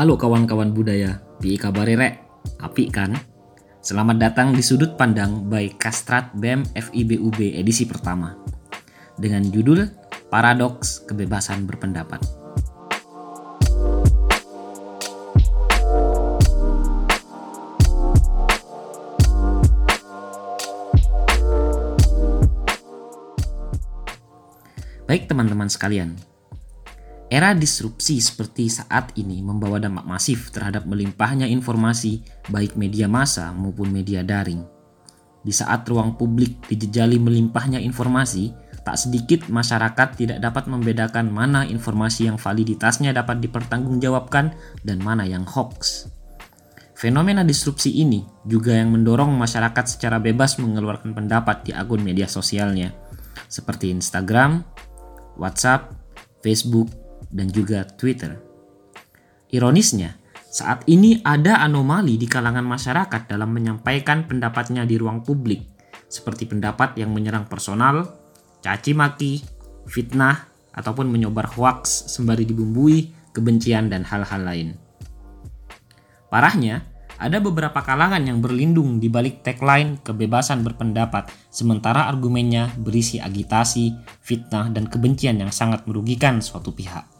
Halo kawan-kawan budaya, pi rek? Api kan? Selamat datang di Sudut Pandang by Kastrat BEM FIBUB edisi pertama. Dengan judul Paradoks Kebebasan Berpendapat. Baik teman-teman sekalian, Era disrupsi seperti saat ini membawa dampak masif terhadap melimpahnya informasi baik media massa maupun media daring. Di saat ruang publik dijejali melimpahnya informasi, tak sedikit masyarakat tidak dapat membedakan mana informasi yang validitasnya dapat dipertanggungjawabkan dan mana yang hoax. Fenomena disrupsi ini juga yang mendorong masyarakat secara bebas mengeluarkan pendapat di akun media sosialnya, seperti Instagram, WhatsApp, Facebook, dan juga Twitter. Ironisnya, saat ini ada anomali di kalangan masyarakat dalam menyampaikan pendapatnya di ruang publik, seperti pendapat yang menyerang personal, caci maki, fitnah, ataupun menyebar hoaks sembari dibumbui kebencian dan hal-hal lain. Parahnya, ada beberapa kalangan yang berlindung di balik tagline kebebasan berpendapat, sementara argumennya berisi agitasi, fitnah, dan kebencian yang sangat merugikan suatu pihak.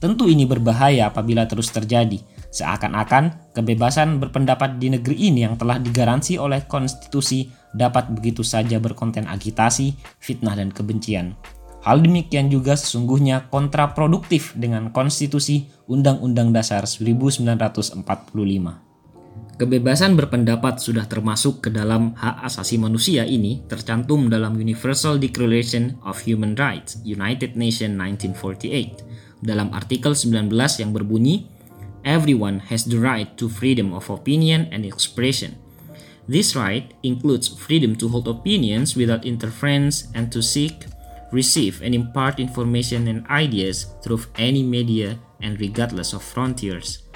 Tentu ini berbahaya apabila terus terjadi, seakan-akan kebebasan berpendapat di negeri ini yang telah digaransi oleh konstitusi dapat begitu saja berkonten agitasi, fitnah, dan kebencian. Hal demikian juga sesungguhnya kontraproduktif dengan konstitusi Undang-Undang Dasar 1945. Kebebasan berpendapat sudah termasuk ke dalam hak asasi manusia ini tercantum dalam Universal Declaration of Human Rights United Nations 1948 dalam artikel 19 yang berbunyi Everyone has the right to freedom of opinion and expression. This right includes freedom to hold opinions without interference and to seek, receive, and impart information and ideas through any media and regardless of frontiers.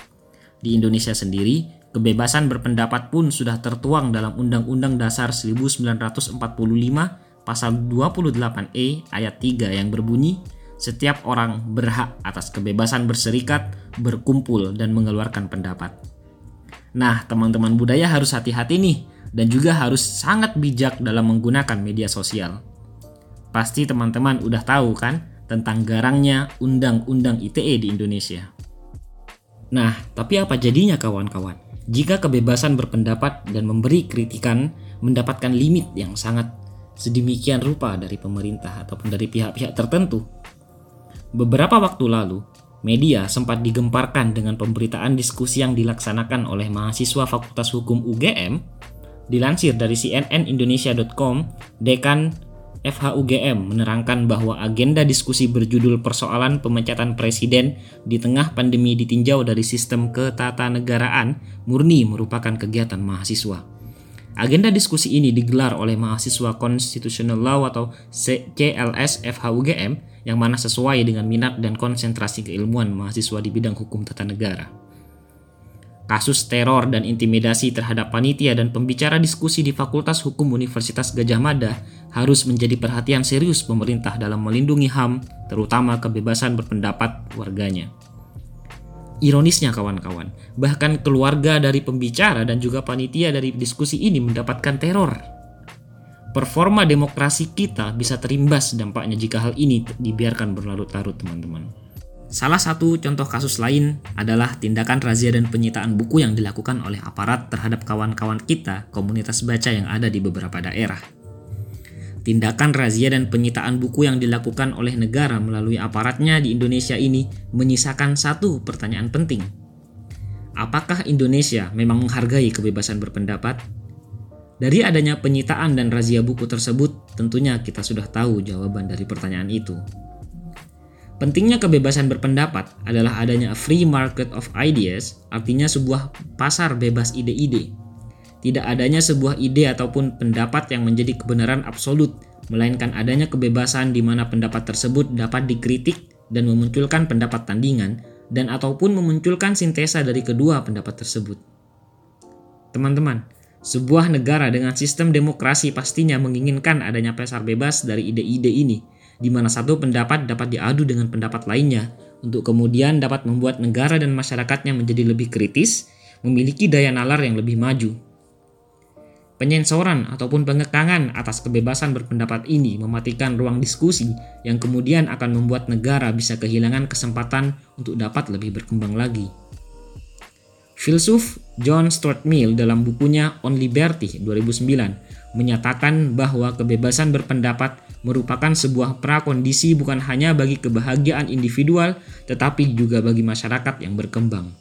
Di Indonesia sendiri, kebebasan berpendapat pun sudah tertuang dalam Undang-Undang Dasar 1945 pasal 28E ayat 3 yang berbunyi setiap orang berhak atas kebebasan berserikat, berkumpul, dan mengeluarkan pendapat. Nah, teman-teman budaya harus hati-hati nih, dan juga harus sangat bijak dalam menggunakan media sosial. Pasti teman-teman udah tahu kan tentang garangnya Undang-Undang ITE di Indonesia. Nah, tapi apa jadinya kawan-kawan? Jika kebebasan berpendapat dan memberi kritikan mendapatkan limit yang sangat sedemikian rupa dari pemerintah ataupun dari pihak-pihak tertentu, Beberapa waktu lalu, media sempat digemparkan dengan pemberitaan diskusi yang dilaksanakan oleh mahasiswa Fakultas Hukum UGM. Dilansir dari cnnindonesia.com, Dekan FHUGM menerangkan bahwa agenda diskusi berjudul persoalan pemecatan presiden di tengah pandemi ditinjau dari sistem ketatanegaraan murni merupakan kegiatan mahasiswa. Agenda diskusi ini digelar oleh mahasiswa Constitutional Law atau CLS FHUGM yang mana sesuai dengan minat dan konsentrasi keilmuan mahasiswa di bidang hukum tata negara. Kasus teror dan intimidasi terhadap panitia dan pembicara diskusi di Fakultas Hukum Universitas Gajah Mada harus menjadi perhatian serius pemerintah dalam melindungi HAM, terutama kebebasan berpendapat warganya. Ironisnya kawan-kawan, bahkan keluarga dari pembicara dan juga panitia dari diskusi ini mendapatkan teror performa demokrasi kita bisa terimbas dampaknya jika hal ini dibiarkan berlarut-larut teman-teman. Salah satu contoh kasus lain adalah tindakan razia dan penyitaan buku yang dilakukan oleh aparat terhadap kawan-kawan kita, komunitas baca yang ada di beberapa daerah. Tindakan razia dan penyitaan buku yang dilakukan oleh negara melalui aparatnya di Indonesia ini menyisakan satu pertanyaan penting. Apakah Indonesia memang menghargai kebebasan berpendapat? Dari adanya penyitaan dan razia buku tersebut, tentunya kita sudah tahu jawaban dari pertanyaan itu. Pentingnya kebebasan berpendapat adalah adanya free market of ideas, artinya sebuah pasar bebas ide-ide. Tidak adanya sebuah ide ataupun pendapat yang menjadi kebenaran absolut, melainkan adanya kebebasan di mana pendapat tersebut dapat dikritik dan memunculkan pendapat tandingan dan ataupun memunculkan sintesa dari kedua pendapat tersebut. Teman-teman, sebuah negara dengan sistem demokrasi pastinya menginginkan adanya pasar bebas dari ide-ide ini, di mana satu pendapat dapat diadu dengan pendapat lainnya untuk kemudian dapat membuat negara dan masyarakatnya menjadi lebih kritis, memiliki daya nalar yang lebih maju. Penyensoran ataupun pengekangan atas kebebasan berpendapat ini mematikan ruang diskusi yang kemudian akan membuat negara bisa kehilangan kesempatan untuk dapat lebih berkembang lagi. Filsuf John Stuart Mill dalam bukunya On Liberty 2009 menyatakan bahwa kebebasan berpendapat merupakan sebuah prakondisi bukan hanya bagi kebahagiaan individual tetapi juga bagi masyarakat yang berkembang.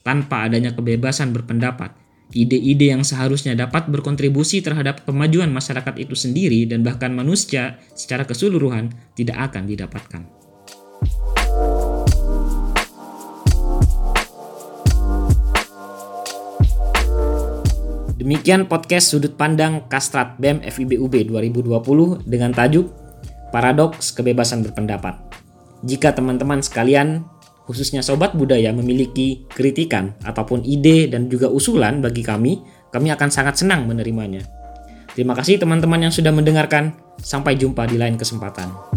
Tanpa adanya kebebasan berpendapat, ide-ide yang seharusnya dapat berkontribusi terhadap kemajuan masyarakat itu sendiri dan bahkan manusia secara keseluruhan tidak akan didapatkan. Demikian podcast sudut pandang Kastrat BEM FIBUB 2020 dengan tajuk Paradoks Kebebasan Berpendapat. Jika teman-teman sekalian khususnya sobat budaya memiliki kritikan ataupun ide dan juga usulan bagi kami, kami akan sangat senang menerimanya. Terima kasih teman-teman yang sudah mendengarkan. Sampai jumpa di lain kesempatan.